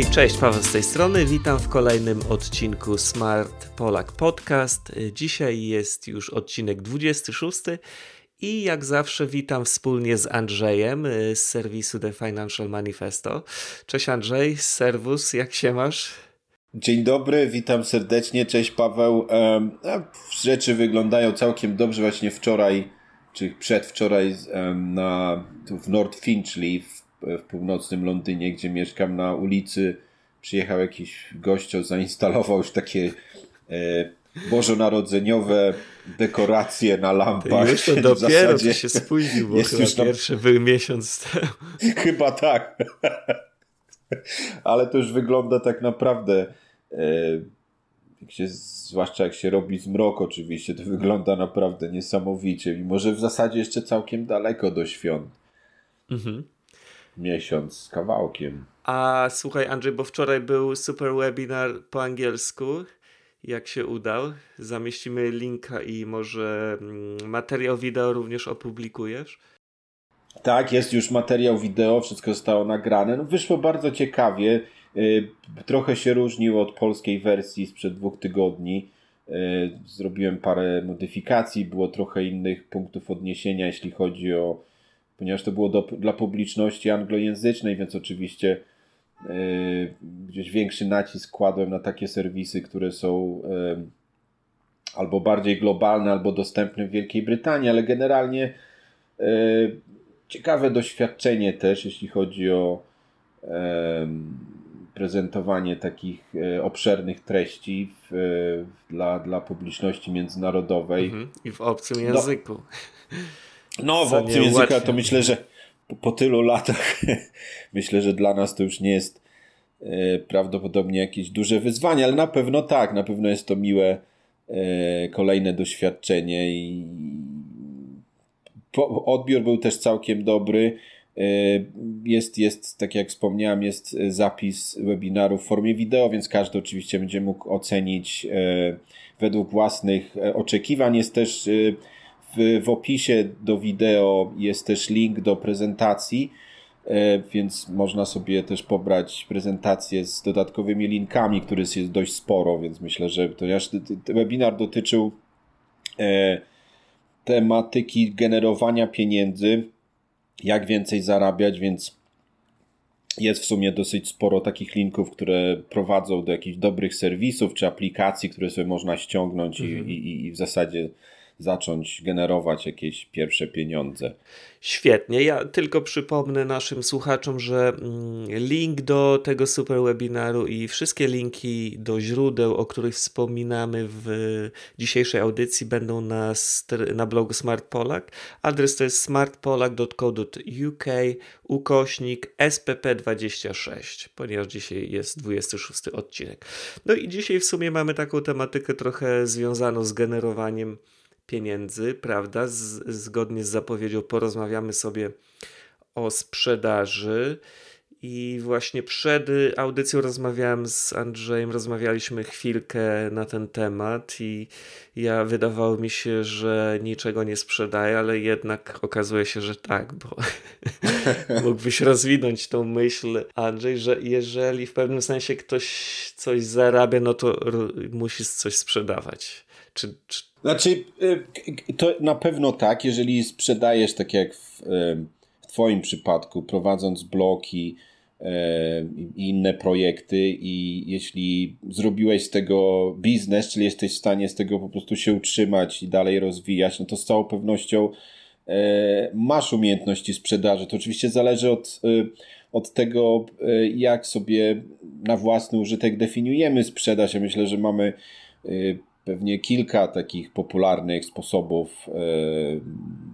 Hej, cześć, Paweł z tej strony. Witam w kolejnym odcinku Smart Polak Podcast. Dzisiaj jest już odcinek 26 i jak zawsze witam wspólnie z Andrzejem z serwisu The Financial Manifesto. Cześć Andrzej, serwus, jak się masz? Dzień dobry, witam serdecznie, cześć Paweł. Rzeczy wyglądają całkiem dobrze. Właśnie wczoraj, czy przedwczoraj na, w North Finchley w, w północnym Londynie, gdzie mieszkam na ulicy, przyjechał jakiś gościu, zainstalował już takie e, bożonarodzeniowe dekoracje na lampach. Ty już to dopiero w się spóźnił, bo jest już pierwszy był miesiąc temu. Chyba tak. Ale to już wygląda tak naprawdę E, jak się, zwłaszcza jak się robi zmrok oczywiście, to wygląda naprawdę niesamowicie, mimo że w zasadzie jeszcze całkiem daleko do świąt. Mhm. Miesiąc z kawałkiem. A słuchaj Andrzej, bo wczoraj był super webinar po angielsku. Jak się udał? Zamieścimy linka i może mm, materiał wideo również opublikujesz? Tak, jest już materiał wideo, wszystko zostało nagrane. No, wyszło bardzo ciekawie. Y, trochę się różnił od polskiej wersji sprzed dwóch tygodni. Y, zrobiłem parę modyfikacji, było trochę innych punktów odniesienia, jeśli chodzi o. Ponieważ to było do, dla publiczności anglojęzycznej, więc oczywiście y, gdzieś większy nacisk kładłem na takie serwisy, które są albo bardziej globalne, albo dostępne w Wielkiej Brytanii, ale generalnie ciekawe doświadczenie też, jeśli chodzi o prezentowanie takich e, obszernych treści w, e, dla, dla publiczności międzynarodowej. Mhm. I w obcym języku. No, no w obcym języku to myślę, że po, po, tylu latach myślę, że dla nas to już nie jest e, prawdopodobnie jakieś duże wyzwanie, ale na pewno tak, na pewno jest to miłe kolejne doświadczenie i odbiór był też całkiem dobry. E, jest, jest, tak jak wspomniałem, jest zapis webinaru w formie wideo, więc każdy oczywiście będzie mógł ocenić e, według własnych e, oczekiwań. Jest też w, w opisie do wideo jest też link do prezentacji, więc można sobie też pobrać prezentację z dodatkowymi linkami, których jest dość sporo, więc myślę, że ponieważ webinar dotyczył tematyki generowania pieniędzy, jak więcej zarabiać, więc jest w sumie dosyć sporo takich linków, które prowadzą do jakichś dobrych serwisów czy aplikacji, które sobie można ściągnąć mhm. i, i, i w zasadzie zacząć generować jakieś pierwsze pieniądze. Świetnie. Ja tylko przypomnę naszym słuchaczom, że mm, link do tego super webinaru i wszystkie linki do źródeł, o których wspominamy w dzisiejszej audycji, będą na, na blogu Smart Polak. Adres to jest smartpolak.co.uk ukośnik SPP26, ponieważ dzisiaj jest 26 odcinek. No i dzisiaj w sumie mamy taką tematykę trochę związaną z generowaniem pieniędzy, prawda? Z, zgodnie z zapowiedzią porozmawiamy sobie o sprzedaży. I właśnie przed audycją rozmawiałem z Andrzejem, rozmawialiśmy chwilkę na ten temat i ja wydawało mi się, że niczego nie sprzedaję, ale jednak okazuje się, że tak, bo mógłbyś rozwinąć tą myśl, Andrzej, że jeżeli w pewnym sensie ktoś coś zarabia, no to musi coś sprzedawać. Czy, czy... Znaczy, y, to na pewno tak, jeżeli sprzedajesz, tak jak w, y, w Twoim przypadku, prowadząc bloki y, i inne projekty, i jeśli zrobiłeś z tego biznes, czyli jesteś w stanie z tego po prostu się utrzymać i dalej rozwijać, no to z całą pewnością masz umiejętności sprzedaży. To oczywiście zależy od, od tego, jak sobie na własny użytek definiujemy sprzedaż. Ja myślę, że mamy pewnie kilka takich popularnych sposobów, e,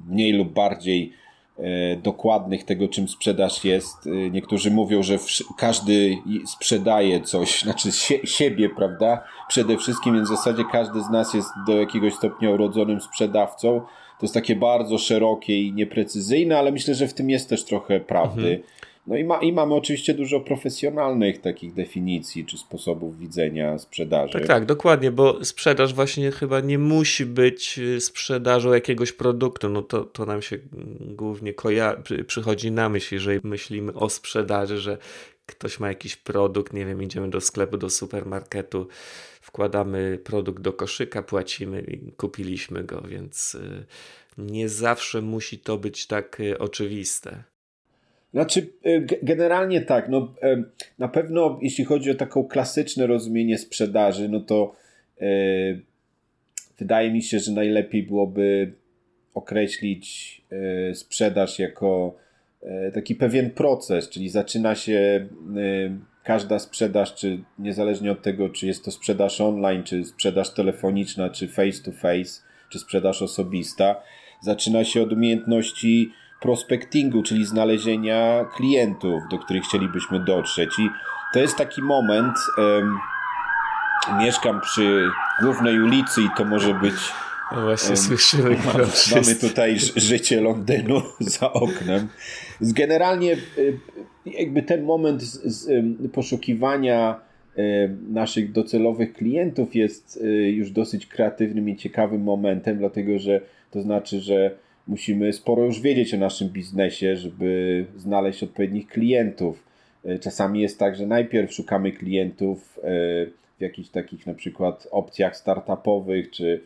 mniej lub bardziej e, dokładnych tego, czym sprzedaż jest. E, niektórzy mówią, że każdy sprzedaje coś, znaczy siebie, prawda? Przede wszystkim, więc w zasadzie każdy z nas jest do jakiegoś stopnia urodzonym sprzedawcą. To jest takie bardzo szerokie i nieprecyzyjne, ale myślę, że w tym jest też trochę prawdy. Mhm. No i, ma, i mamy oczywiście dużo profesjonalnych takich definicji czy sposobów widzenia sprzedaży. Tak, tak, dokładnie, bo sprzedaż właśnie chyba nie musi być y, sprzedażą jakiegoś produktu. No to, to nam się głównie koja- przychodzi na myśl, jeżeli myślimy o sprzedaży, że ktoś ma jakiś produkt, nie wiem, idziemy do sklepu, do supermarketu, wkładamy produkt do koszyka, płacimy i kupiliśmy go, więc y, nie zawsze musi to być tak y, oczywiste. Znaczy, y, generalnie tak. No, na pewno, jeśli chodzi o taką klasyczne rozumienie sprzedaży, no to yy, wydaje mi się, że najlepiej byłoby określić yy, sprzedaż jako taki pewien proces, czyli zaczyna się każda sprzedaż, czy niezależnie od tego, czy jest to sprzedaż online, czy sprzedaż telefoniczna, czy face to face, czy sprzedaż osobista, zaczyna się od umiejętności prospectingu, czyli znalezienia klientów, do których chcielibyśmy dotrzeć. I to jest taki moment. Um, mieszkam przy głównej ulicy i to może być. No właśnie um, słyszymy. Mamy, mamy tutaj życie Londynu za oknem. Generalnie jakby ten moment z, z poszukiwania naszych docelowych klientów jest y, już dosyć kreatywnym i ciekawym momentem, dlatego że to znaczy, że musimy sporo już wiedzieć o naszym biznesie, żeby znaleźć odpowiednich klientów. E, czasami jest tak, że najpierw szukamy klientów e, w jakichś takich na przykład opcjach startupowych, czy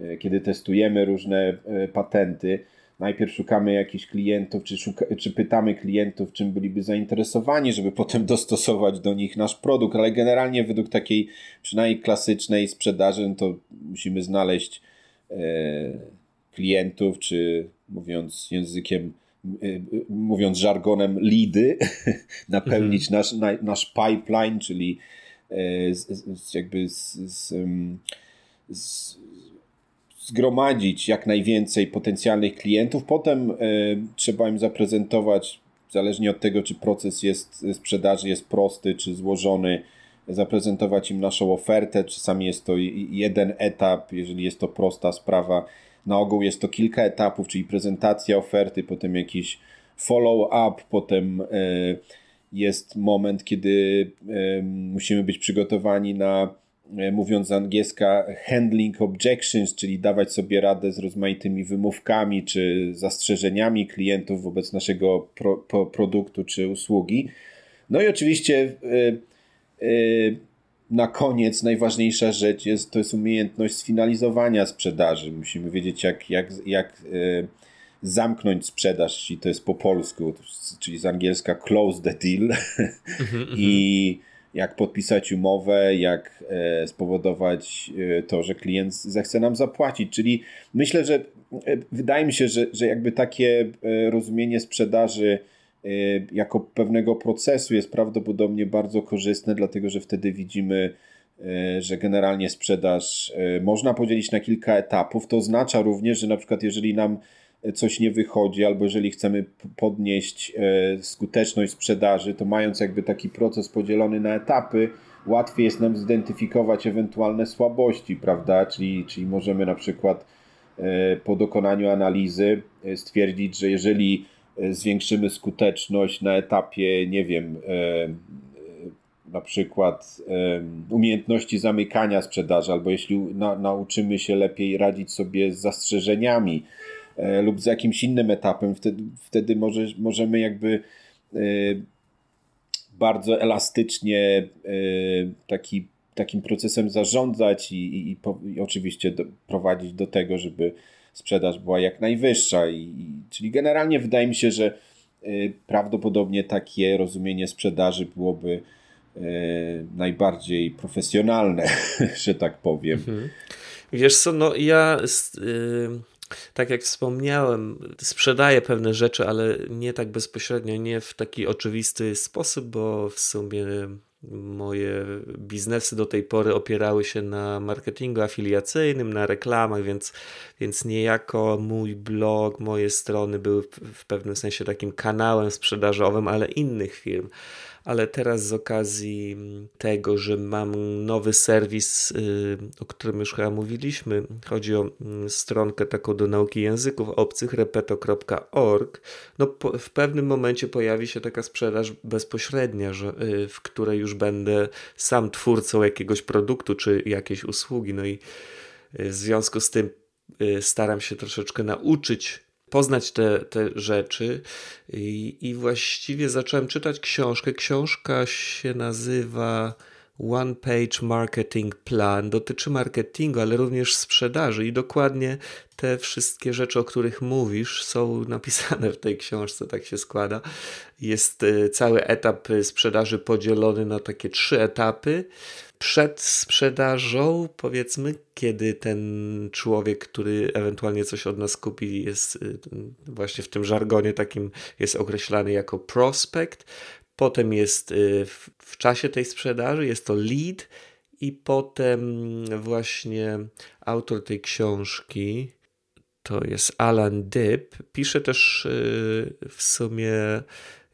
e, kiedy testujemy różne patenty. Najpierw szukamy jakichś klientów, czy, szuka, czy pytamy klientów, czym byliby zainteresowani, żeby potem dostosować do nich nasz produkt, ale generalnie według takiej przynajmniej klasycznej sprzedaży, no to musimy znaleźć klientów, czy mówiąc językiem, y, y, mówiąc żargonem, lidy, napełnić mhm. nasz, nasz pipeline, czyli e, z, z, jakby z, z, zgromadzić jak najwięcej potencjalnych klientów. Potem e, trzeba im zaprezentować, zależnie od tego, czy proces jest sprzedaży jest prosty, czy złożony, zaprezentować im naszą ofertę. Czasami jest to jeden etap, jeżeli jest to prosta sprawa na ogół jest to kilka etapów, czyli prezentacja oferty, potem jakiś follow-up, potem e, jest moment, kiedy e, musimy być przygotowani na, e, mówiąc z angielska, handling objections, czyli dawać sobie radę z rozmaitymi wymówkami czy zastrzeżeniami klientów wobec naszego pro, pro, produktu czy usługi. No i oczywiście na koniec najważniejsza rzecz jest, to jest umiejętność sfinalizowania sprzedaży. Musimy wiedzieć, jak, jak, jak e, zamknąć sprzedaż, jeśli to jest po polsku, czyli z angielska close the deal mhm, i mhm. jak podpisać umowę, jak e, spowodować e, to, że klient zechce nam zapłacić. Czyli myślę, że wydaje mi się, że, że jakby takie rozumienie sprzedaży Y, jako pewnego procesu jest prawdopodobnie bardzo korzystne, dlatego że wtedy widzimy, y, że generalnie sprzedaż y, można podzielić na kilka etapów. To oznacza również, że na przykład jeżeli nam coś nie wychodzi, albo jeżeli chcemy podnieść skuteczność sprzedaży, to mając jakby taki proces podzielony na etapy, łatwiej jest nam zidentyfikować ewentualne słabości, prawda? Czyli, czyli możemy na przykład po dokonaniu analizy stwierdzić, że jeżeli zwiększymy skuteczność na etapie, nie wiem, e, na przykład umiejętności zamykania sprzedaży, albo jeśli na, nauczymy się lepiej radzić sobie z zastrzeżeniami e, lub z jakimś innym etapem, wtedy, wtedy może, możemy jakby bardzo elastycznie taki, takim procesem zarządzać i, i, i, i oczywiście do, prowadzić do tego, żeby sprzedaż była jak najwyższa. I, czyli generalnie wydaje mi się, że y, prawdopodobnie takie rozumienie sprzedaży byłoby y, najbardziej profesjonalne, że tak powiem. Mhm. Wiesz co, no ja y, tak jak wspomniałem, sprzedaję pewne rzeczy, ale nie tak bezpośrednio, nie w taki oczywisty sposób, bo w sumie moje biznesy do tej pory opierały się na marketingu afiliacyjnym, na reklamach, więc, więc niejako mój blog, moje strony były w pewnym sensie takim kanałem sprzedażowym, ale innych firm ale teraz z okazji tego, że mam nowy serwis, y, o którym już chyba mówiliśmy, chodzi o mm, stronkę taką do nauki języków obcych, repeto.org, no w pewnym momencie pojawi się taka sprzedaż bezpośrednia, że, y, w której już będę sam twórcą jakiegoś produktu czy jakiejś usługi, no i y, w związku z tym staram się troszeczkę nauczyć poznać te, te rzeczy I, i właściwie zacząłem czytać książkę. Książka się nazywa One Page Marketing Plan dotyczy marketingu, ale również sprzedaży i dokładnie te wszystkie rzeczy, o których mówisz, są napisane w tej książce, tak się składa. Jest e, cały etap sprzedaży podzielony na takie trzy etapy. Przed sprzedażą, powiedzmy, kiedy ten człowiek, który ewentualnie coś od nas kupi, jest e, właśnie w tym żargonie takim jest określany jako prospekt. Potem jest y, w, czasie tej sprzedaży, jest to lead i potem właśnie autor tej książki, to jest Alan Dyb, pisze też y, w sumie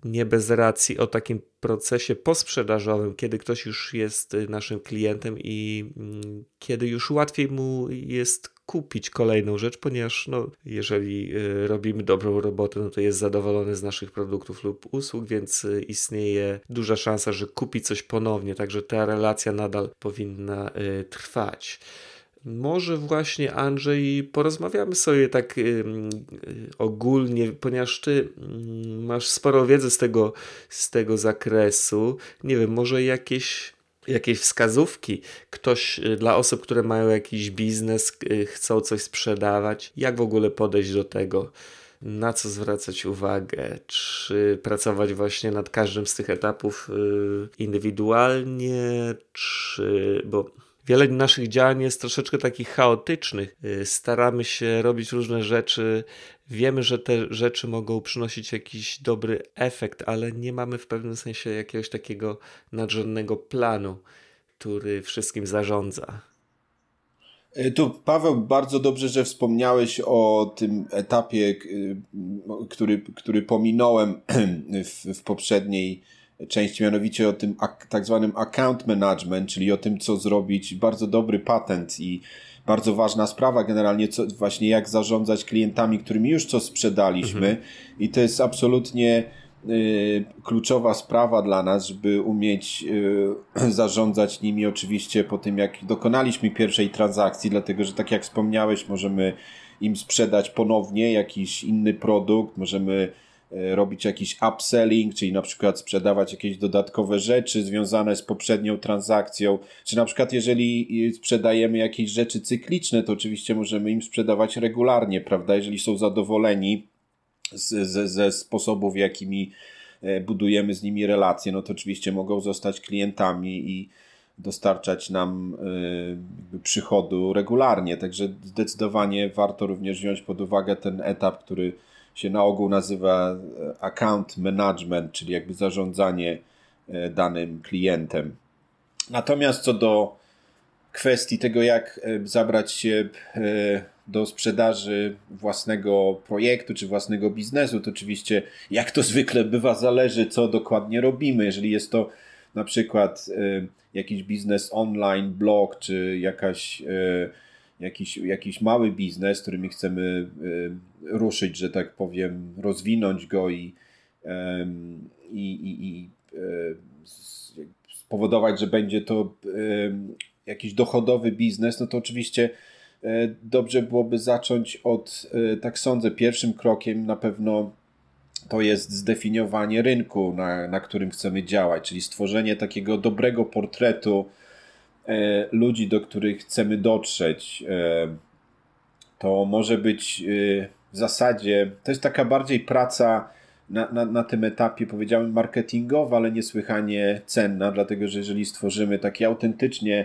nie bez racji o takim procesie posprzedażowym, kiedy ktoś już jest y, naszym klientem i mm, kiedy już łatwiej mu jest kupić kolejną rzecz, ponieważ no, jeżeli y, robimy dobrą robotę, no to jest zadowolony z naszych produktów lub usług, więc y, istnieje duża szansa, że kupi coś ponownie, także ta relacja nadal powinna trwać. Może właśnie Andrzej, porozmawiamy sobie tak ogólnie, ponieważ ty y, masz sporo wiedzy z tego, z tego zakresu. Nie wiem, może jakieś, jakieś wskazówki, ktoś y, dla osób, które mają jakiś biznes, y, chcą coś sprzedawać, jak w ogóle podejść do tego? Na co zwracać uwagę? Czy pracować właśnie nad każdym z tych etapów y, indywidualnie, czy bo wiele naszych działań jest troszeczkę takich chaotycznych. Y, staramy się robić różne rzeczy, wiemy, że te rzeczy mogą przynosić jakiś dobry efekt, ale nie mamy w pewnym sensie jakiegoś takiego nadrzędnego planu, który wszystkim zarządza. Y, tu Paweł, bardzo dobrze, że wspomniałeś o tym etapie, y, który, który pominąłem w, w poprzedniej części, mianowicie o tym tak zwanym account management, czyli o tym, co zrobić. Bardzo dobry patent i bardzo ważna sprawa generalnie, co, właśnie jak zarządzać klientami, którymi już co sprzedaliśmy. Mhm. I to jest absolutnie y, kluczowa sprawa dla nas, żeby umieć y, zarządzać nimi oczywiście po tym, jak dokonaliśmy pierwszej transakcji, dlatego że tak jak wspomniałeś, możemy im sprzedać ponownie jakiś inny produkt, możemy robić jakiś upselling, czyli na przykład sprzedawać jakieś dodatkowe rzeczy związane z poprzednią transakcją, czy na przykład jeżeli sprzedajemy jakieś rzeczy cykliczne, to oczywiście możemy im sprzedawać regularnie, prawda, jeżeli są zadowoleni ze, ze sposobów, jakimi e, budujemy z nimi relacje, no to oczywiście mogą zostać klientami i dostarczać nam przychodu regularnie. Także zdecydowanie warto również wziąć pod uwagę ten etap, który się na ogół nazywa e, account management, czyli jakby zarządzanie e, danym klientem. Natomiast co do kwestii tego, jak e, zabrać się do sprzedaży własnego projektu czy własnego biznesu, to oczywiście, jak to zwykle bywa, zależy, co dokładnie robimy. Jeżeli jest to na przykład jakiś biznes online, blog, czy jakaś jakiś, jakiś mały biznes, którymi chcemy y, ruszyć, że tak powiem, rozwinąć go i, i, i, i y, spowodować, że będzie to jakiś dochodowy biznes, no to oczywiście y, dobrze byłoby zacząć od, tak sądzę, pierwszym krokiem na pewno to jest zdefiniowanie rynku, na, na którym chcemy działać, czyli stworzenie takiego dobrego portretu E, ludzi, do których chcemy dotrzeć. E, to może być e, w zasadzie, to jest taka bardziej praca na, na, na tym etapie, powiedziałem, marketingowa, ale niesłychanie cenna, dlatego że jeżeli stworzymy takie autentycznie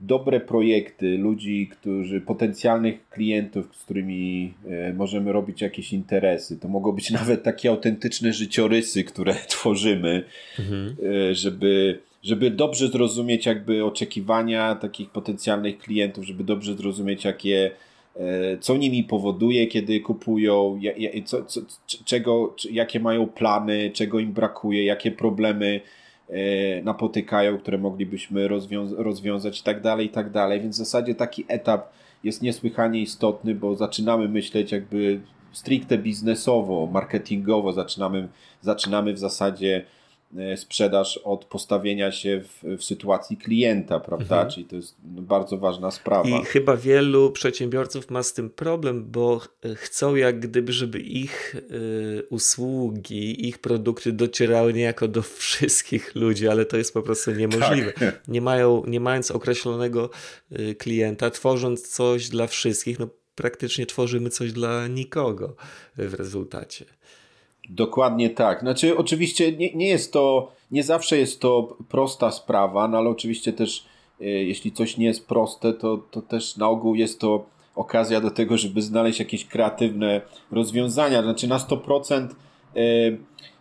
dobre projekty, ludzi, którzy, potencjalnych klientów, z którymi możemy robić jakieś interesy. To mogą być nawet takie autentyczne życiorysy, które tworzymy, mhm. żeby żeby dobrze zrozumieć jakby oczekiwania takich potencjalnych klientów, żeby dobrze zrozumieć jakie e, co nimi powoduje, kiedy kupują, co, co, czego, jakie mają plany, czego im brakuje, jakie problemy e, napotykają, które moglibyśmy rozwiąza rozwiązać i tak dalej, i tak dalej. Więc w zasadzie taki etap jest niesłychanie istotny, bo zaczynamy myśleć jakby stricte biznesowo, marketingowo, zaczynamy, zaczynamy w zasadzie sprzedaż od postawienia się w, w sytuacji klienta, prawda? Mhm. Czyli to jest bardzo ważna sprawa. I chyba wielu przedsiębiorców ma z tym problem, bo chcą jak gdyby, żeby ich y, usługi, ich produkty docierały niejako do wszystkich ludzi, ale to jest po prostu niemożliwe. Tak. Nie, mają, nie mając określonego y, klienta, tworząc coś dla wszystkich, no praktycznie tworzymy coś dla nikogo w rezultacie. Dokładnie tak. Znaczy, oczywiście nie, nie jest to, nie zawsze jest to prosta sprawa, no ale oczywiście też, e, jeśli coś nie jest proste, to, to też na ogół jest to okazja do tego, żeby znaleźć jakieś kreatywne rozwiązania. Znaczy, na 100%, e,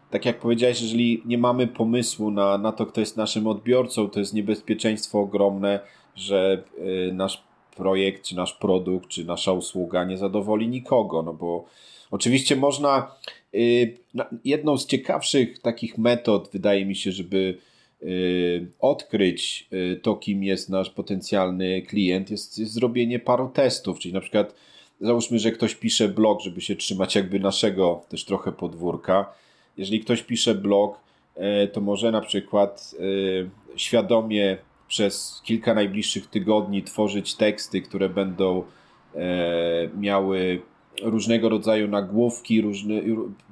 tak jak powiedziałeś, jeżeli nie mamy pomysłu na, na to, kto jest naszym odbiorcą, to jest niebezpieczeństwo ogromne, że e, nasz projekt, czy nasz produkt, czy nasza usługa nie zadowoli nikogo, no bo Oczywiście można. Y, jedną z ciekawszych takich metod, wydaje mi się, żeby y, odkryć y, to, kim jest nasz potencjalny klient, jest, jest zrobienie paru testów. Czyli na przykład załóżmy, że ktoś pisze blog, żeby się trzymać jakby naszego też trochę podwórka. Jeżeli ktoś pisze blog, to może na przykład świadomie przez kilka najbliższych tygodni tworzyć teksty, które będą miały różnego rodzaju nagłówki, różny,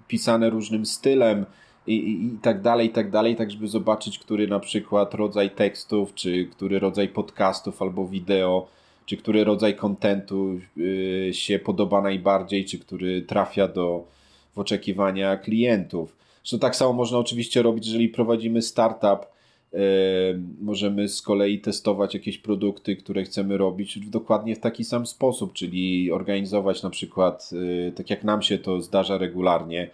pisane różnym stylem i, i, i, tak dalej, i tak dalej, tak żeby zobaczyć, który na przykład rodzaj tekstów, czy który rodzaj podcastów albo wideo, czy który rodzaj kontentu y, się podoba najbardziej, czy który trafia do w oczekiwania klientów. Zresztą tak samo można oczywiście robić, jeżeli prowadzimy startup, Możemy z kolei testować jakieś produkty, które chcemy robić dokładnie w taki sam sposób, czyli organizować na przykład, y, tak jak nam się to zdarza regularnie,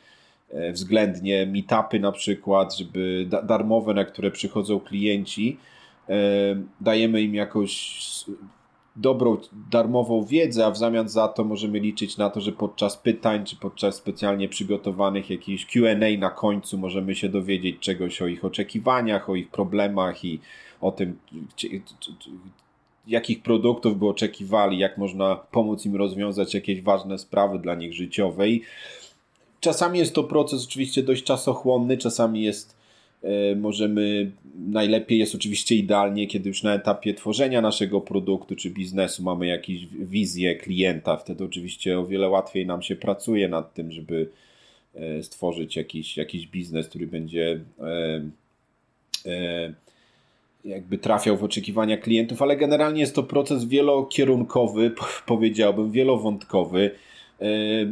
e, względnie meetupy na przykład, żeby darmowe, na które przychodzą klienci, dajemy im jakąś dobrą, darmową wiedzę, a w zamian za to możemy liczyć na to, że podczas pytań, czy podczas specjalnie przygotowanych jakichś QA na końcu możemy się dowiedzieć czegoś o ich oczekiwaniach, o ich problemach i o tym, jakich produktów by oczekiwali, jak można pomóc im rozwiązać jakieś ważne sprawy dla nich życiowe. Czasami jest to proces oczywiście dość czasochłonny, czasami jest możemy, najlepiej jest oczywiście idealnie, kiedy już na etapie tworzenia naszego produktu czy biznesu mamy jakąś wizję klienta, wtedy oczywiście o wiele łatwiej nam się pracuje nad tym, żeby e, stworzyć jakiś, jakiś biznes, który będzie e, jakby trafiał w oczekiwania klientów, ale generalnie jest to proces wielokierunkowy, powiedziałbym, wielowątkowy.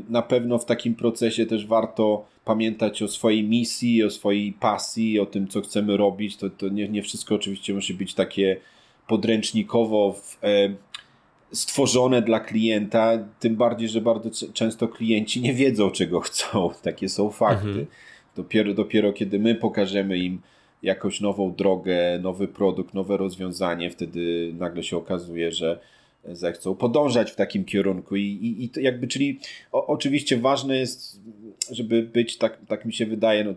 Na pewno w takim procesie też warto pamiętać o swojej misji, o swojej pasji, o tym, co chcemy robić. To, to nie, nie wszystko oczywiście musi być takie podręcznikowo w, e, stworzone dla klienta, tym bardziej, że bardzo często klienci nie wiedzą, czego chcą. Takie są fakty. Mhm. Dopiero, dopiero kiedy my pokażemy im jakąś nową drogę, nowy produkt, nowe rozwiązanie, wtedy nagle się okazuje, że zechcą podążać w takim kierunku. I, i, i jakby, czyli o, oczywiście ważne jest, żeby być, tak, tak mi się wydaje, no,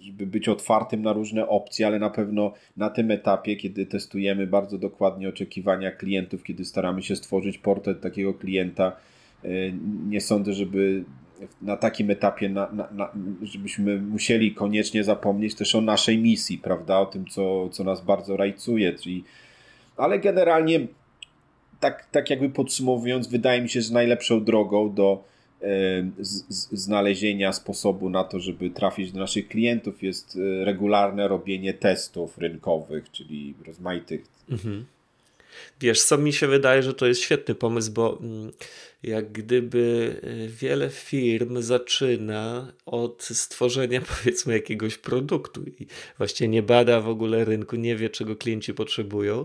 żeby być otwartym na różne opcje, ale na pewno na tym etapie, kiedy testujemy bardzo dokładnie oczekiwania klientów, kiedy staramy się stworzyć portret takiego klienta, e, nie sądzę, żeby na takim etapie, na, na, na, żebyśmy musieli koniecznie zapomnieć też o naszej misji, prawda, o tym, co, co nas bardzo rajcuje, czyli ale generalnie tak, tak jakby podsumowując, wydaje mi się, że najlepszą drogą do e, znalezienia sposobu na to, żeby trafić do naszych klientów jest e, regularne robienie testów rynkowych, czyli rozmaitych. Mhm. Wiesz, co mi się wydaje, że to jest świetny pomysł, bo mm, jak gdyby y, wiele firm zaczyna od stworzenia powiedzmy jakiegoś produktu i właściwie nie bada w ogóle rynku, nie wie czego klienci potrzebują.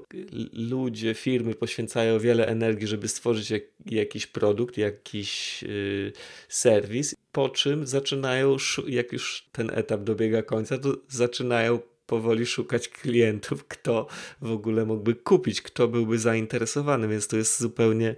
Ludzie, firmy poświęcają wiele energii, żeby stworzyć jak, jakiś produkt, jakiś yy, serwis, po czym zaczynają, jak już ten etap dobiega końca, to zaczynają powoli szukać klientów, kto w ogóle mógłby kupić, kto byłby zainteresowany, więc to jest zupełnie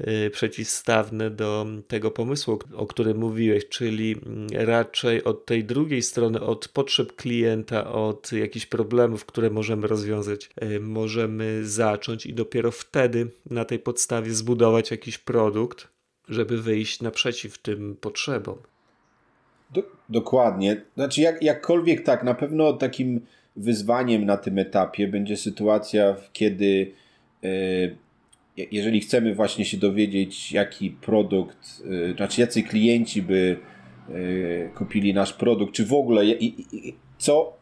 y, przeciwstawne do tego pomysłu, o którym mówiłeś, czyli mm, raczej od tej drugiej strony, od potrzeb klienta, od jakichś problemów, które możemy rozwiązać, y, możemy zacząć i dopiero wtedy na tej podstawie zbudować jakiś produkt, żeby wyjść naprzeciw tym potrzebom. Do, dokładnie. Znaczy, jak, jakkolwiek tak, na pewno takim wyzwaniem na tym etapie będzie sytuacja, kiedy yy, jeżeli chcemy właśnie się dowiedzieć, jaki produkt, yy, znaczy jacy klienci by yy, kupili nasz produkt, czy w ogóle co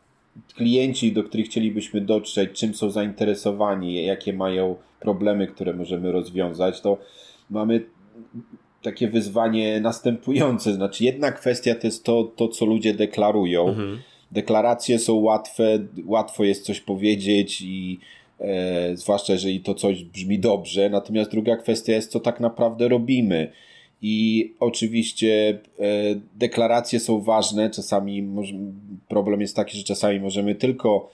klienci, do których chcielibyśmy dotrzeć, czym są zainteresowani, jakie mają problemy, które możemy rozwiązać, to mamy takie wyzwanie następujące. Znaczy, jedna kwestia to jest to, to co ludzie deklarują. Mhm. Deklaracje są łatwe, łatwo jest coś powiedzieć i e, zwłaszcza jeżeli to coś brzmi dobrze. Natomiast druga kwestia jest, co tak naprawdę robimy. I oczywiście e, deklaracje są ważne. Czasami może, problem jest taki, że czasami możemy tylko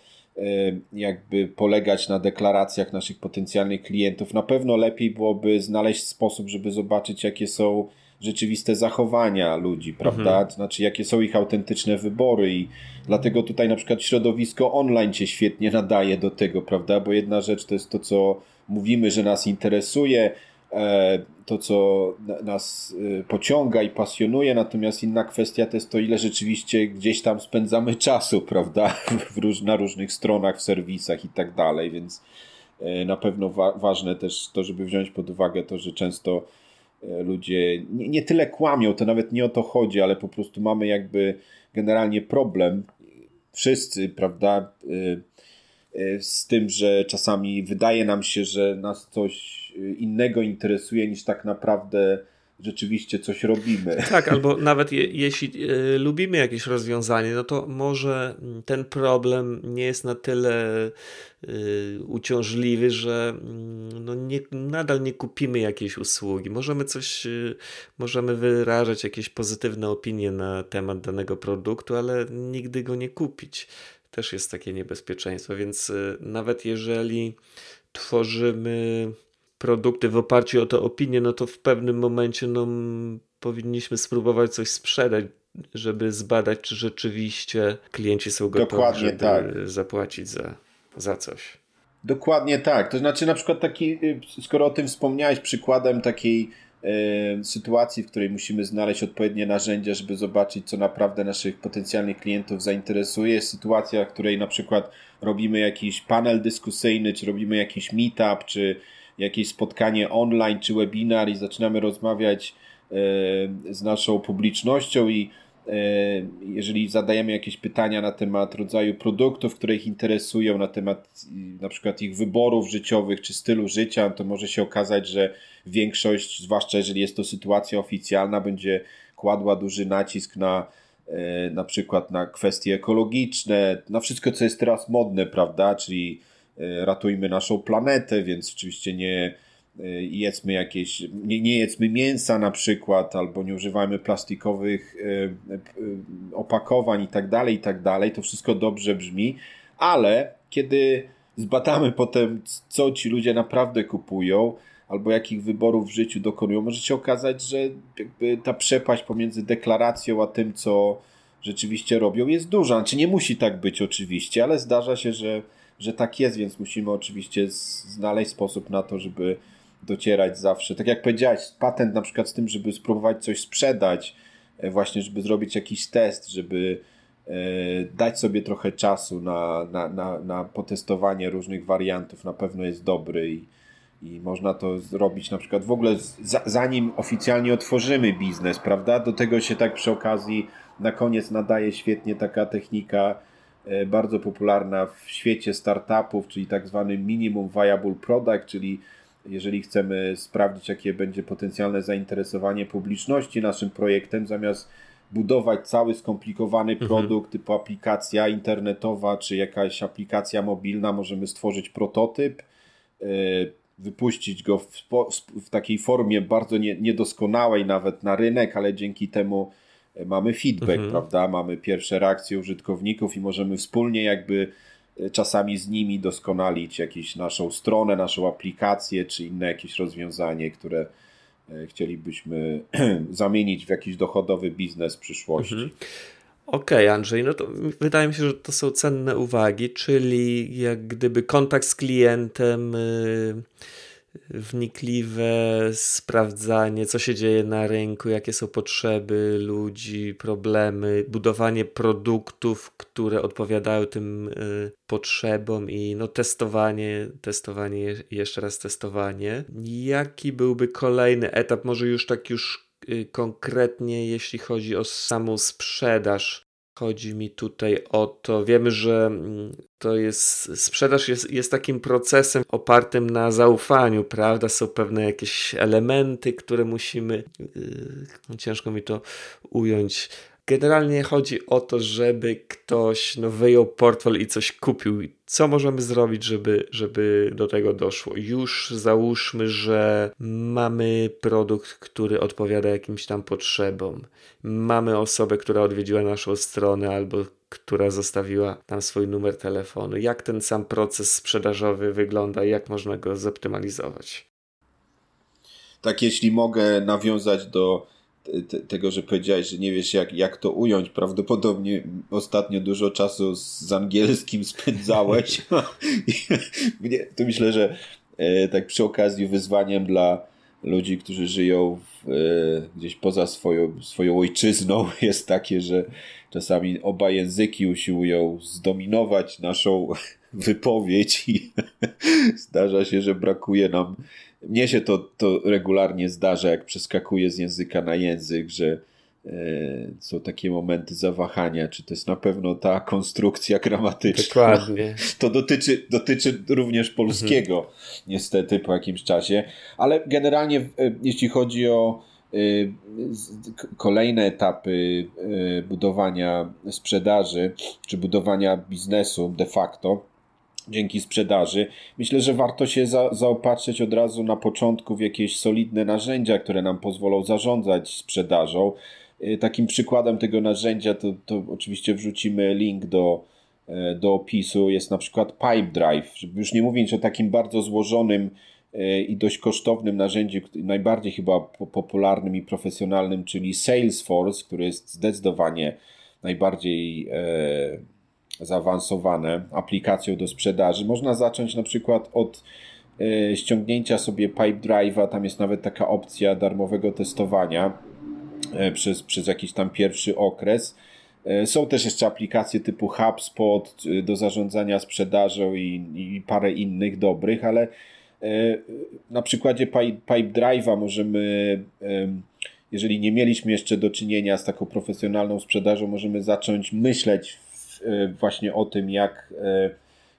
jakby polegać na deklaracjach naszych potencjalnych klientów. Na pewno lepiej byłoby znaleźć sposób, żeby zobaczyć, jakie są rzeczywiste zachowania ludzi, prawda? Mhm. Znaczy, jakie są ich autentyczne wybory i dlatego tutaj na przykład środowisko online się świetnie nadaje do tego, prawda? Bo jedna rzecz to jest to, co mówimy, że nas interesuje, E, to, co nas e, pociąga i pasjonuje, natomiast inna kwestia to jest to, ile rzeczywiście gdzieś tam spędzamy czasu, prawda, róż, na różnych stronach, w serwisach i tak dalej, więc e, na pewno wa ważne też to, żeby wziąć pod uwagę to, że często ludzie nie, nie tyle kłamią, to nawet nie o to chodzi, ale po prostu mamy jakby generalnie problem, wszyscy, prawda, z tym, że czasami wydaje nam się, że nas coś innego interesuje niż tak naprawdę rzeczywiście coś robimy. Tak, albo nawet je, jeśli y, lubimy jakieś rozwiązanie, no to może ten problem nie jest na tyle uciążliwy, że mm, no nie, nadal nie kupimy jakiejś usługi. Możemy coś, możemy wyrażać jakieś pozytywne opinie na temat danego produktu, ale nigdy go nie kupić. Też jest takie niebezpieczeństwo, więc nawet jeżeli tworzymy produkty w oparciu o te opinie, no to w pewnym momencie no, powinniśmy spróbować coś sprzedać, żeby zbadać, czy rzeczywiście klienci są gotowi, Dokładnie żeby tak. zapłacić za, za coś. Dokładnie tak. To znaczy, na przykład taki, y, skoro o tym wspomniałeś, przykładem takiej y, sytuacji, w której musimy znaleźć odpowiednie narzędzia, żeby zobaczyć, co naprawdę naszych potencjalnych klientów zainteresuje. Sytuacja, w której na przykład robimy jakiś panel dyskusyjny, czy robimy jakiś meetup, czy jakieś spotkanie online czy webinar i zaczynamy rozmawiać z naszą publicznością i jeżeli zadajemy jakieś pytania na temat rodzaju produktów, które ich interesują, na temat na przykład ich wyborów życiowych czy stylu życia, to może się okazać, że większość, zwłaszcza jeżeli jest to sytuacja oficjalna, będzie kładła duży nacisk na e, na przykład na kwestie ekologiczne, na wszystko, co jest teraz modne, prawda? Czyli ratujmy naszą planetę, więc oczywiście nie jedzmy jakieś, nie, nie jedzmy mięsa na przykład, albo nie używajmy plastikowych e, opakowań i tak dalej, i tak dalej. To wszystko dobrze brzmi, ale kiedy zbadamy potem, co ci ludzie naprawdę kupują, albo jakich wyborów w życiu dokonują, może się okazać, że ta przepaść pomiędzy deklaracją a tym, co rzeczywiście robią, jest duża. Znaczy nie musi tak być oczywiście, ale zdarza się, że że tak jest, więc musimy oczywiście znaleźć sposób na to, żeby docierać zawsze. Tak jak powiedziałeś, patent na przykład z tym, żeby spróbować coś sprzedać, e, właśnie, żeby zrobić jakiś test, żeby e, dać sobie trochę czasu na, na, na, na potestowanie różnych wariantów, na pewno jest dobry i, i można to zrobić na przykład w ogóle zanim oficjalnie otworzymy biznes, prawda? Do tego się tak przy okazji na koniec nadaje świetnie taka technika E, bardzo popularna w świecie startupów, czyli tak zwany minimum viable product, czyli jeżeli chcemy sprawdzić, jakie będzie potencjalne zainteresowanie publiczności naszym projektem, zamiast budować cały skomplikowany mhm. produkt typu aplikacja internetowa czy jakaś aplikacja mobilna, możemy stworzyć prototyp, e, wypuścić go w, w takiej formie bardzo niedoskonałej nawet na rynek, ale dzięki temu mamy feedback, mhm. prawda? Mamy pierwsze reakcje użytkowników i możemy wspólnie jakby e, czasami z nimi doskonalić jakąś naszą stronę, naszą aplikację, czy inne jakieś rozwiązanie, które e, chcielibyśmy zamienić w jakiś dochodowy biznes w przyszłości. Mhm. Okej, okay, Andrzej, no to wydaje mi się, że to są cenne uwagi, czyli jak gdyby kontakt z klientem, yy wnikliwe sprawdzanie, co się dzieje na rynku, jakie są potrzeby ludzi, problemy, budowanie produktów, które odpowiadają tym y, potrzebom i no testowanie, testowanie, jeszcze raz testowanie. Jaki byłby kolejny etap, może już tak już y, konkretnie, jeśli chodzi o samą sprzedaż Chodzi mi tutaj o to, wiemy, że mm, to jest, sprzedaż jest, jest takim procesem opartym na zaufaniu, prawda? Są pewne jakieś elementy, które musimy, yy, ciężko mi to ująć, Generalnie chodzi o to, żeby ktoś no, wyjął portfel i coś kupił. Co możemy zrobić, żeby, żeby do tego doszło? Już załóżmy, że mamy produkt, który odpowiada jakimś tam potrzebom. Mamy osobę, która odwiedziła naszą stronę albo która zostawiła tam swój numer telefonu. Jak ten sam proces sprzedażowy wygląda i jak można go zoptymalizować? Tak, jeśli mogę nawiązać do te, tego, że powiedziałeś, że nie wiesz jak, jak to ująć. Prawdopodobnie ostatnio dużo czasu z angielskim spędzałeś. to myślę, że e, tak przy okazji wyzwaniem dla ludzi, którzy żyją w, e, gdzieś poza swoją, swoją ojczyzną jest takie, że czasami oba języki usiłują zdominować naszą wypowiedź i zdarza się, że brakuje nam mnie się to, to regularnie zdarza, jak przeskakuję z języka na język, że e, są takie momenty zawahania, czy to jest na pewno ta konstrukcja gramatyczna. Dokładnie. To dotyczy, dotyczy również polskiego, mhm. niestety, po jakimś czasie, ale generalnie, e, jeśli chodzi o e, kolejne etapy budowania sprzedaży, czy budowania biznesu de facto, dzięki sprzedaży. Myślę, że warto się za, zaopatrzyć od razu na początku w jakieś solidne narzędzia, które nam pozwolą zarządzać sprzedażą. Y, takim przykładem tego narzędzia to, to oczywiście wrzucimy link do, e, do opisu. Jest na przykład Pipedrive, żeby już nie mówić o takim bardzo złożonym e, i dość kosztownym narzędziu, najbardziej chyba popularnym i profesjonalnym, czyli Salesforce, który jest zdecydowanie najbardziej e, zaawansowane aplikacją do sprzedaży. Można zacząć na przykład od e, ściągnięcia sobie Pipedrive'a, tam jest nawet taka opcja darmowego testowania e, przez, przez jakiś tam pierwszy okres. E, są też jeszcze aplikacje typu HubSpot do zarządzania sprzedażą i, i parę innych dobrych, ale na przykładzie Pipedrive'a możemy, jeżeli nie mieliśmy jeszcze do czynienia z taką profesjonalną sprzedażą, możemy zacząć myśleć właśnie o tym, jak, e,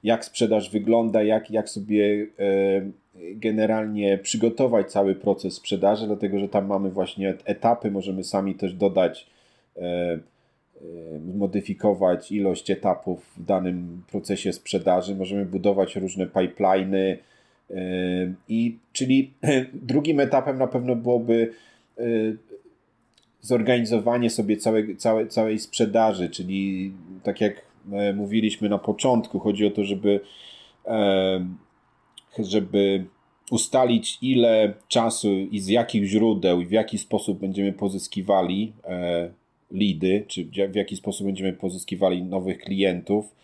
jak sprzedaż wygląda, jak, jak sobie e, generalnie przygotować cały proces sprzedaży, dlatego że tam mamy właśnie etapy, możemy sami też dodać, modyfikować ilość etapów w danym procesie sprzedaży, możemy budować różne pipeliny i czyli drugim etapem na pewno byłoby zorganizowanie sobie całej, całej, całej sprzedaży, czyli tak jak e, mówiliśmy na początku, chodzi o to, żeby, e, żeby ustalić ile czasu i z jakich źródeł i w jaki sposób będziemy pozyskiwali e, lidy, czy w jaki sposób będziemy pozyskiwali nowych klientów,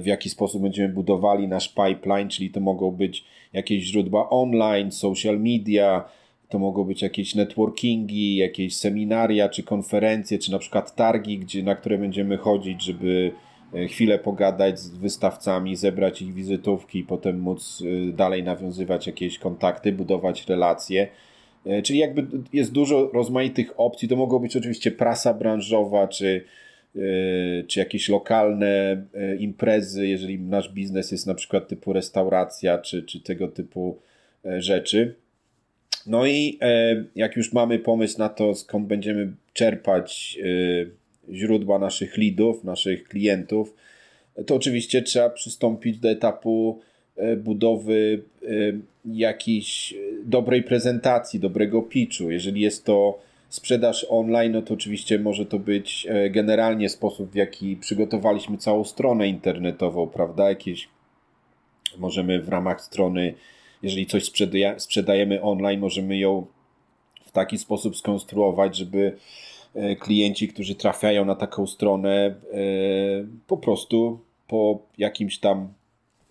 w jaki sposób będziemy budowali nasz pipeline, czyli to mogą być jakieś źródła online, social media, to mogą być jakieś networkingi, jakieś seminaria, czy konferencje, czy na przykład targi, gdzie, na które będziemy chodzić, żeby e, chwilę pogadać z wystawcami, zebrać ich wizytówki i potem móc e, dalej nawiązywać jakieś kontakty, budować relacje. E, czyli jakby jest dużo rozmaitych opcji. To mogą być oczywiście prasa branżowa, czy, czy jakieś lokalne imprezy, jeżeli nasz biznes jest na przykład typu restauracja, czy, czy tego typu rzeczy. No i e, jak już mamy pomysł na to, skąd będziemy czerpać e, źródła naszych leadów, naszych klientów, to oczywiście trzeba przystąpić do etapu e, budowy jakiejś dobrej prezentacji, dobrego pitchu. Jeżeli jest to sprzedaż online, no to oczywiście może to być generalnie sposób, w jaki przygotowaliśmy całą stronę internetową, prawda? Jakieś możemy w ramach strony jeżeli coś sprzedajemy online, możemy ją w taki sposób skonstruować, żeby e, klienci, którzy trafiają na taką stronę, e, po prostu po jakimś tam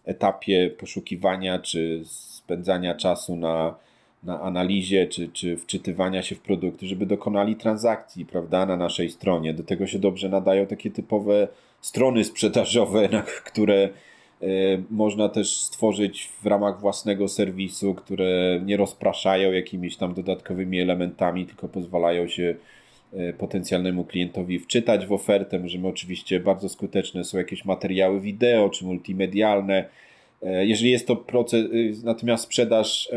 etapie poszukiwania czy spędzania czasu na, na analizie czy, czy wczytywania się w produkty, żeby dokonali transakcji, prawda, na naszej stronie. Do tego się dobrze nadają takie typowe strony sprzedażowe, na które można też stworzyć w ramach własnego serwisu, które nie rozpraszają jakimiś tam dodatkowymi elementami, tylko pozwalają się e, potencjalnemu klientowi wczytać w ofertę. Możemy oczywiście, bardzo skuteczne są jakieś materiały wideo czy multimedialne. E, jeżeli jest to proces, natomiast sprzedaż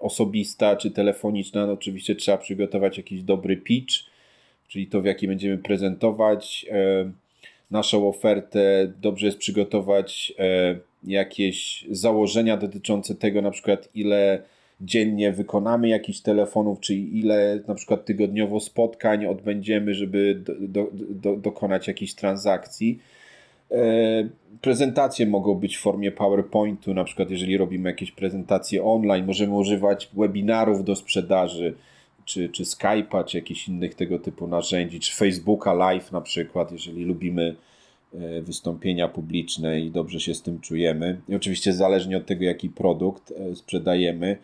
osobista czy telefoniczna, no oczywiście trzeba przygotować jakiś dobry pitch, czyli to w jaki będziemy prezentować naszą ofertę, dobrze jest przygotować e, jakieś założenia dotyczące tego, na przykład ile dziennie wykonamy jakichś telefonów, czy ile na przykład tygodniowo spotkań odbędziemy, żeby do, do, dokonać jakichś transakcji. E, prezentacje mogą być w formie PowerPointu, na przykład jeżeli robimy jakieś prezentacje online, możemy używać webinarów do sprzedaży, czy, czy Skype'a, czy jakichś innych tego typu narzędzi, czy Facebooka Live na przykład, jeżeli lubimy e, wystąpienia publiczne i dobrze się z tym czujemy. I oczywiście zależnie od tego, jaki produkt e, sprzedajemy.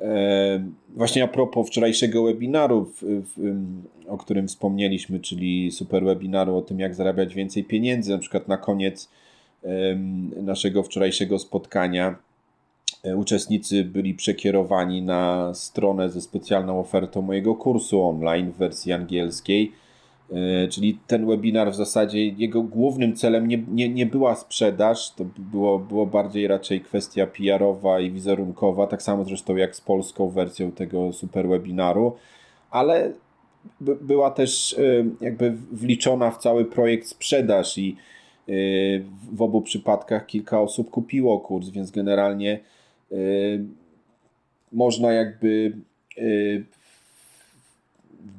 E, właśnie a propos wczorajszego webinaru, o którym wspomnieliśmy, czyli super webinaru o tym, jak zarabiać więcej pieniędzy, na przykład na koniec naszego wczorajszego spotkania uczestnicy byli przekierowani na stronę ze specjalną ofertą mojego kursu online w wersji angielskiej. E, czyli ten webinar w zasadzie jego głównym celem nie, nie, nie była sprzedaż, to było, było bardziej raczej kwestia PR-owa i wizerunkowa, tak samo zresztą jak z polską wersją tego super webinaru, ale była też e, jakby wliczona w cały projekt sprzedaż i w obu przypadkach kilka osób kupiło kurs, więc generalnie można jakby y,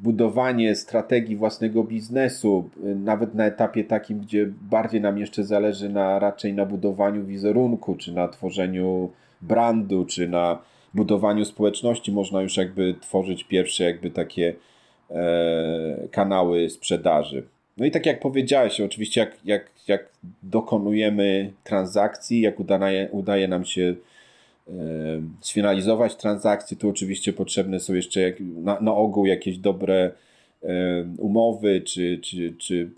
budowanie strategii własnego biznesu, y, nawet na etapie takim, gdzie bardziej nam jeszcze zależy na raczej na budowaniu wizerunku, czy na tworzeniu brandu, czy na budowaniu społeczności, można już jakby tworzyć pierwsze jakby takie e, kanały sprzedaży. No i tak jak powiedziałeś, oczywiście jak, jak, jak dokonujemy transakcji, jak udaje, udaje nam się sfinalizować transakcje, tu oczywiście potrzebne są jeszcze na, na ogół jakieś dobre umowy, czy, czy, czy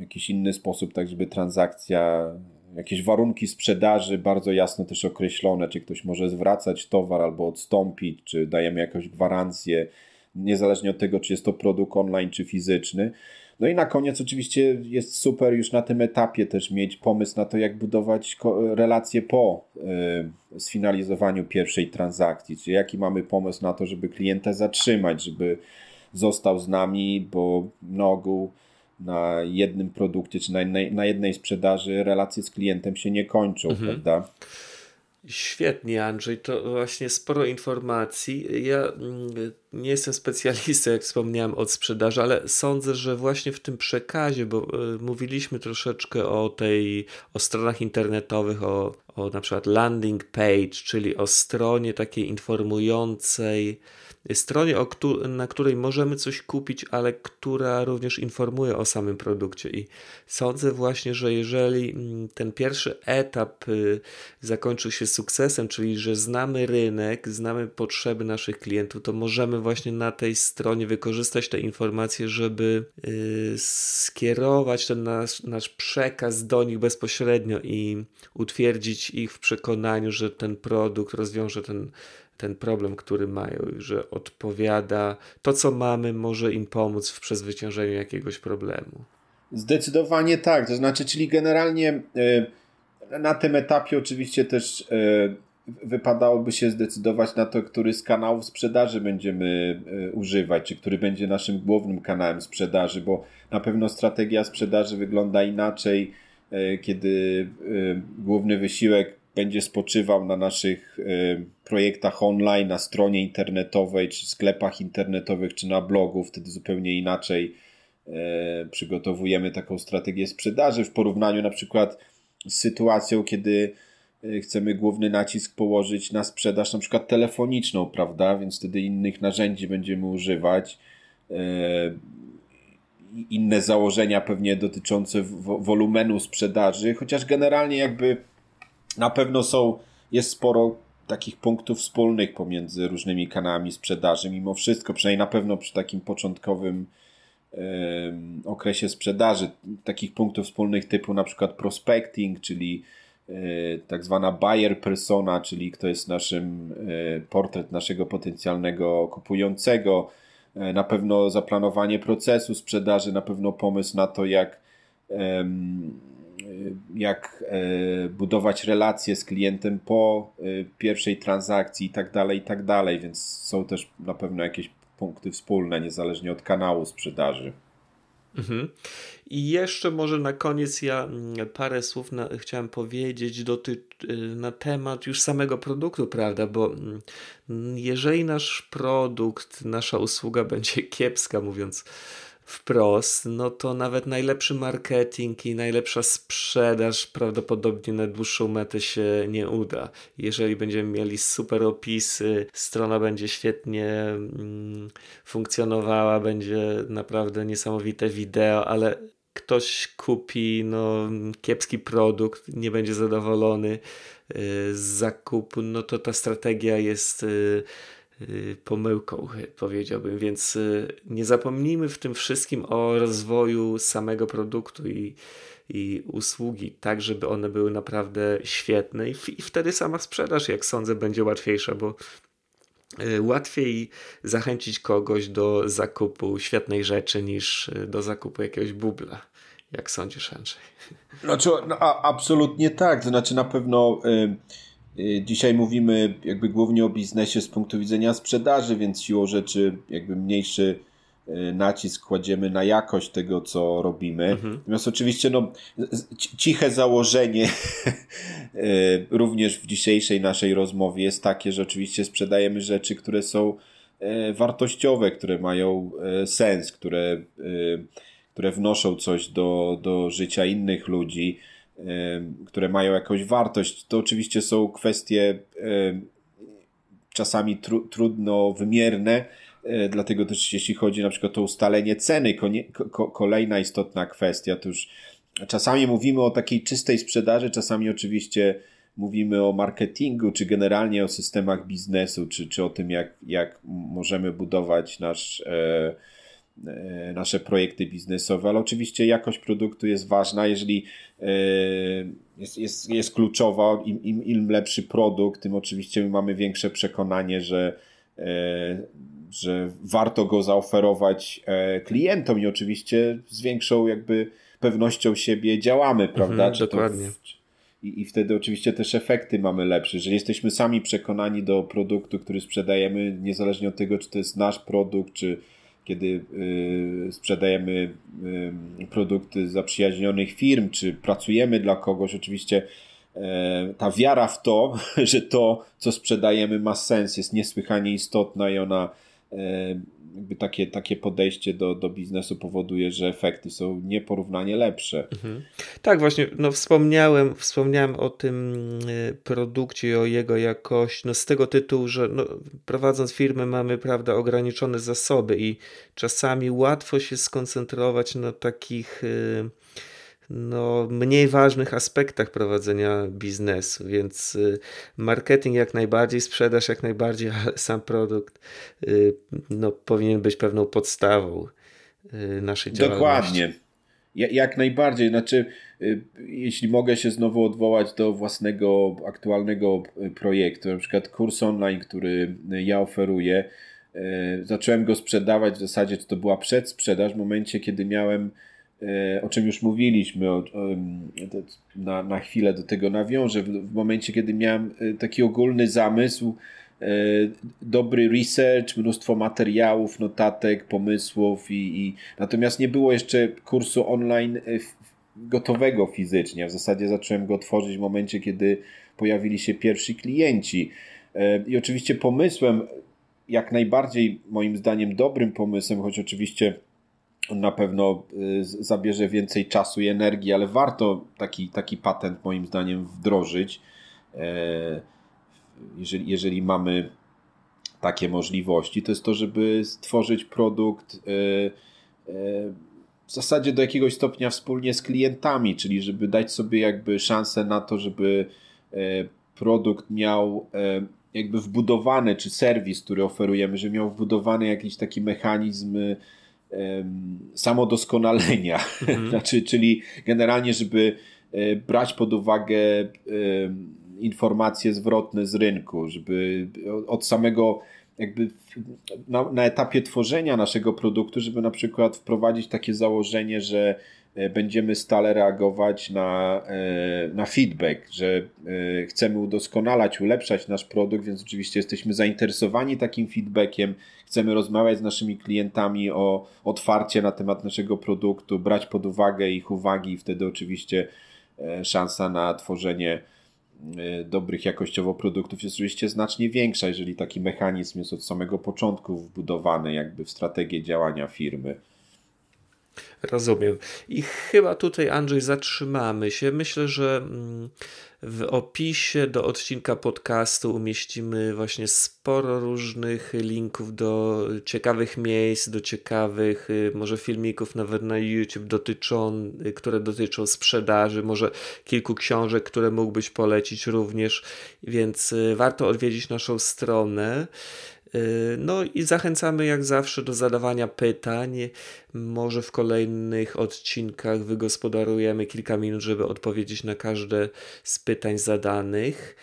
jakiś inny sposób, tak żeby transakcja, jakieś warunki sprzedaży bardzo jasno też określone, czy ktoś może zwracać towar albo odstąpić, czy dajemy jakąś gwarancję, niezależnie od tego, czy jest to produkt online, czy fizyczny. No i na koniec oczywiście jest super już na tym etapie też mieć pomysł na to, jak budować relacje po y, sfinalizowaniu pierwszej transakcji, czyli jaki mamy pomysł na to, żeby klienta zatrzymać, żeby został z nami, bo na ogół na jednym produkcie czy na, na jednej sprzedaży relacje z klientem się nie kończą, mhm. prawda? Świetnie, Andrzej. To właśnie sporo informacji. Ja mm, nie jestem specjalistą, jak wspomniałem, od sprzedaży, ale sądzę, że właśnie w tym przekazie, bo y, mówiliśmy troszeczkę o tej, o stronach internetowych, o, o na przykład landing page, czyli o stronie takiej informującej, stronie, na której możemy coś kupić, ale która również informuje o samym produkcie. I sądzę właśnie, że jeżeli mm, ten pierwszy etap y, zakończył się sukcesem, czyli że znamy rynek, znamy potrzeby naszych klientów, to możemy właśnie na tej stronie wykorzystać te informacje, żeby y, skierować ten nasz, nasz przekaz do nich bezpośrednio i utwierdzić ich w przekonaniu, że ten produkt rozwiąże ten ten problem, który mają, że odpowiada, to co mamy może im pomóc w przezwyciężeniu jakiegoś problemu. Zdecydowanie tak, to znaczy, czyli generalnie e, na tym etapie oczywiście też e, wypadałoby się zdecydować na to, który z kanałów sprzedaży będziemy e, używać, czy który będzie naszym głównym kanałem sprzedaży, bo na pewno strategia sprzedaży wygląda inaczej, kiedy główny wysiłek będzie spoczywał na naszych y, projektach online, na stronie internetowej, czy sklepach internetowych, czy na blogu, wtedy zupełnie inaczej y, przygotowujemy taką strategię sprzedaży w porównaniu na przykład z sytuacją, kiedy y, chcemy główny nacisk położyć na sprzedaż na przykład telefoniczną, prawda? Więc wtedy innych narzędzi będziemy używać. Inne założenia pewnie dotyczące wolumenu sprzedaży, chociaż generalnie jakby na pewno są jest sporo takich punktów wspólnych pomiędzy różnymi kanałami sprzedaży. Mimo wszystko, przynajmniej na pewno przy takim początkowym okresie sprzedaży, takich punktów wspólnych typu na przykład prospecting, czyli e, tak zwana buyer persona, czyli kto jest naszym e, portret naszego potencjalnego kupującego, e, na pewno zaplanowanie procesu sprzedaży, na pewno pomysł na to, jak jak budować relacje z klientem po pierwszej transakcji i tak dalej, i tak dalej, więc są też na pewno jakieś punkty wspólne, niezależnie od kanału sprzedaży. Mhm. I jeszcze może na koniec ja mm, parę słów na, chciałem powiedzieć doty, y, na temat już samego produktu, prawda? Bo mm, jeżeli nasz produkt, nasza usługa będzie kiepska, mówiąc wprost, no to nawet najlepszy marketing i najlepsza sprzedaż prawdopodobnie na dłuższą metę się nie uda. Jeżeli będziemy mieli super opisy, strona będzie świetnie mm, funkcjonowała, będzie naprawdę niesamowite wideo, ale ktoś kupi no, kiepski produkt, nie będzie zadowolony y, z zakupu, no to ta strategia jest y, pomyłką, powiedziałbym. Więc y, nie zapomnijmy w tym wszystkim o rozwoju samego produktu i, i usługi, tak żeby one były naprawdę świetne i, wtedy sama sprzedaż, jak sądzę, będzie łatwiejsza, bo y, łatwiej zachęcić kogoś do zakupu świetnej rzeczy niż do zakupu jakiegoś bubla. Jak sądzisz, Andrzej? Znaczy, no, a, absolutnie tak. Znaczy na pewno. Y Y, dzisiaj mówimy jakby głównie o biznesie z punktu widzenia sprzedaży, więc siłą rzeczy jakby mniejszy y, nacisk kładziemy na jakość tego, co robimy. Mhm. Natomiast oczywiście no, ciche założenie y, również w dzisiejszej naszej rozmowie jest takie, że oczywiście sprzedajemy rzeczy, które są wartościowe, które mają sens, które, które wnoszą coś do, do życia innych ludzi które mają jakąś wartość. To oczywiście są kwestie czasami tru, trudno wymierne, e, dlatego też jeśli chodzi na przykład o ustalenie ceny, kolejna istotna kwestia, to już czasami mówimy o takiej czystej sprzedaży, czasami oczywiście mówimy o marketingu, czy generalnie o systemach biznesu, czy, czy o tym, jak, jak możemy budować nasz e, nasze projekty biznesowe, ale oczywiście jakość produktu jest ważna, jeżeli e, jest, jest, jest kluczowa, im, im, im lepszy produkt, tym oczywiście my mamy większe przekonanie, że, e, że warto go zaoferować klientom i oczywiście z większą jakby pewnością siebie działamy, prawda? Mhm, dokładnie. I, I wtedy oczywiście też efekty mamy lepsze. Jeżeli jesteśmy sami przekonani do produktu, który sprzedajemy, niezależnie od tego, czy to jest nasz produkt, czy, kiedy y, sprzedajemy y, produkty zaprzyjaźnionych firm, czy pracujemy dla kogoś, oczywiście e, ta wiara w to, że to, co sprzedajemy, ma sens, jest niesłychanie istotna i ona e, jakby takie, takie podejście do, do biznesu powoduje, że efekty są nieporównanie lepsze. Mhm. Tak, właśnie, no wspomniałem, wspomniałem o tym y, produkcie, o jego jakości, no z tego tytułu, że no, prowadząc firmę mamy, prawda, ograniczone zasoby i czasami łatwo się skoncentrować na takich y, no, mniej ważnych aspektach prowadzenia biznesu, więc y, marketing jak najbardziej, sprzedaż jak najbardziej, ale sam produkt y, no, powinien być pewną podstawą y, naszej działalności. Dokładnie. Jak najbardziej. Znaczy, jeśli mogę się znowu odwołać do własnego aktualnego projektu, na przykład kurs online, który ja oferuję, zacząłem go sprzedawać w zasadzie, to była przedsprzedaż w momencie, kiedy miałem o czym już mówiliśmy, o, na, na chwilę do tego nawiążę, w, w momencie, kiedy miałem e, taki ogólny zamysł, e, dobry research, mnóstwo materiałów, notatek, pomysłów i, i natomiast nie było jeszcze kursu online gotowego fizycznie. W zasadzie zacząłem go tworzyć w momencie, kiedy pojawili się pierwsi klienci. I oczywiście pomysłem, jak najbardziej moim zdaniem dobrym pomysłem, choć oczywiście na pewno y, zabierze więcej czasu i energii, ale warto taki, taki patent moim zdaniem wdrożyć, e, jeżeli, jeżeli mamy takie możliwości, to jest to, żeby stworzyć produkt e, e, w zasadzie do jakiegoś stopnia wspólnie z klientami, czyli żeby dać sobie jakby szansę na to, żeby produkt miał jakby wbudowany, czy serwis, który oferujemy, że miał wbudowany jakiś taki mechanizm samodoskonalenia. Mhm. znaczy, czyli generalnie, żeby e, brać pod uwagę informacje zwrotne z rynku, żeby od samego jakby na, na, etapie tworzenia naszego produktu, żeby na przykład wprowadzić takie założenie, że będziemy stale reagować na, e, na feedback, że e, chcemy udoskonalać, ulepszać nasz produkt, więc oczywiście jesteśmy zainteresowani takim feedbackiem, chcemy rozmawiać z naszymi klientami o otwarcie na temat naszego produktu, brać pod uwagę ich uwagi i wtedy oczywiście szansa na tworzenie dobrych jakościowo produktów jest oczywiście znacznie większa, jeżeli taki mechanizm jest od samego początku wbudowany jakby w strategię działania firmy. Rozumiem. I chyba tutaj, Andrzej, zatrzymamy się. Myślę, że mm, w opisie do odcinka podcastu umieścimy właśnie sporo różnych linków do ciekawych miejsc, do ciekawych y, może filmików nawet na YouTube dotyczą, y, które dotyczą sprzedaży, może kilku książek, które mógłbyś polecić również, więc y, warto odwiedzić naszą stronę. Y, no i zachęcamy jak zawsze do zadawania pytań. Może w kolejnych odcinkach wygospodarujemy kilka minut, żeby odpowiedzieć na każde z pytań zadanych.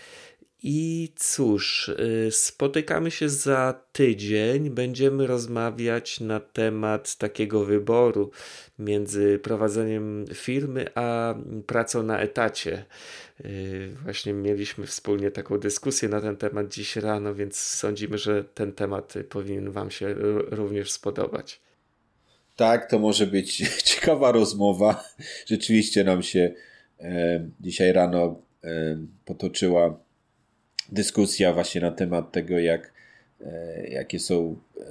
I cóż, y, spotykamy się za tydzień. Będziemy rozmawiać na temat takiego wyboru między prowadzeniem firmy a pracą na etacie. Y, właśnie mieliśmy wspólnie taką dyskusję na ten temat dziś rano, więc sądzimy, że ten temat powinien Wam się również spodobać. Tak, to może być ciekawa rozmowa. Rzeczywiście nam się e, dzisiaj rano e, potoczyła dyskusja właśnie na temat tego, jak, e, jakie są e,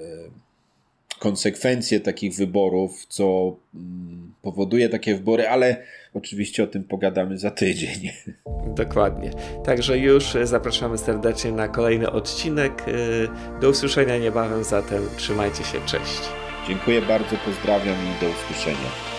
konsekwencje takich wyborów, co mm, powoduje takie wybory, ale oczywiście o tym pogadamy za tydzień. Dokładnie. Także już zapraszamy serdecznie na kolejny odcinek. E, do usłyszenia niebawem, zatem trzymajcie się, cześć. Dziękuję bardzo, pozdrawiam i do usłyszenia.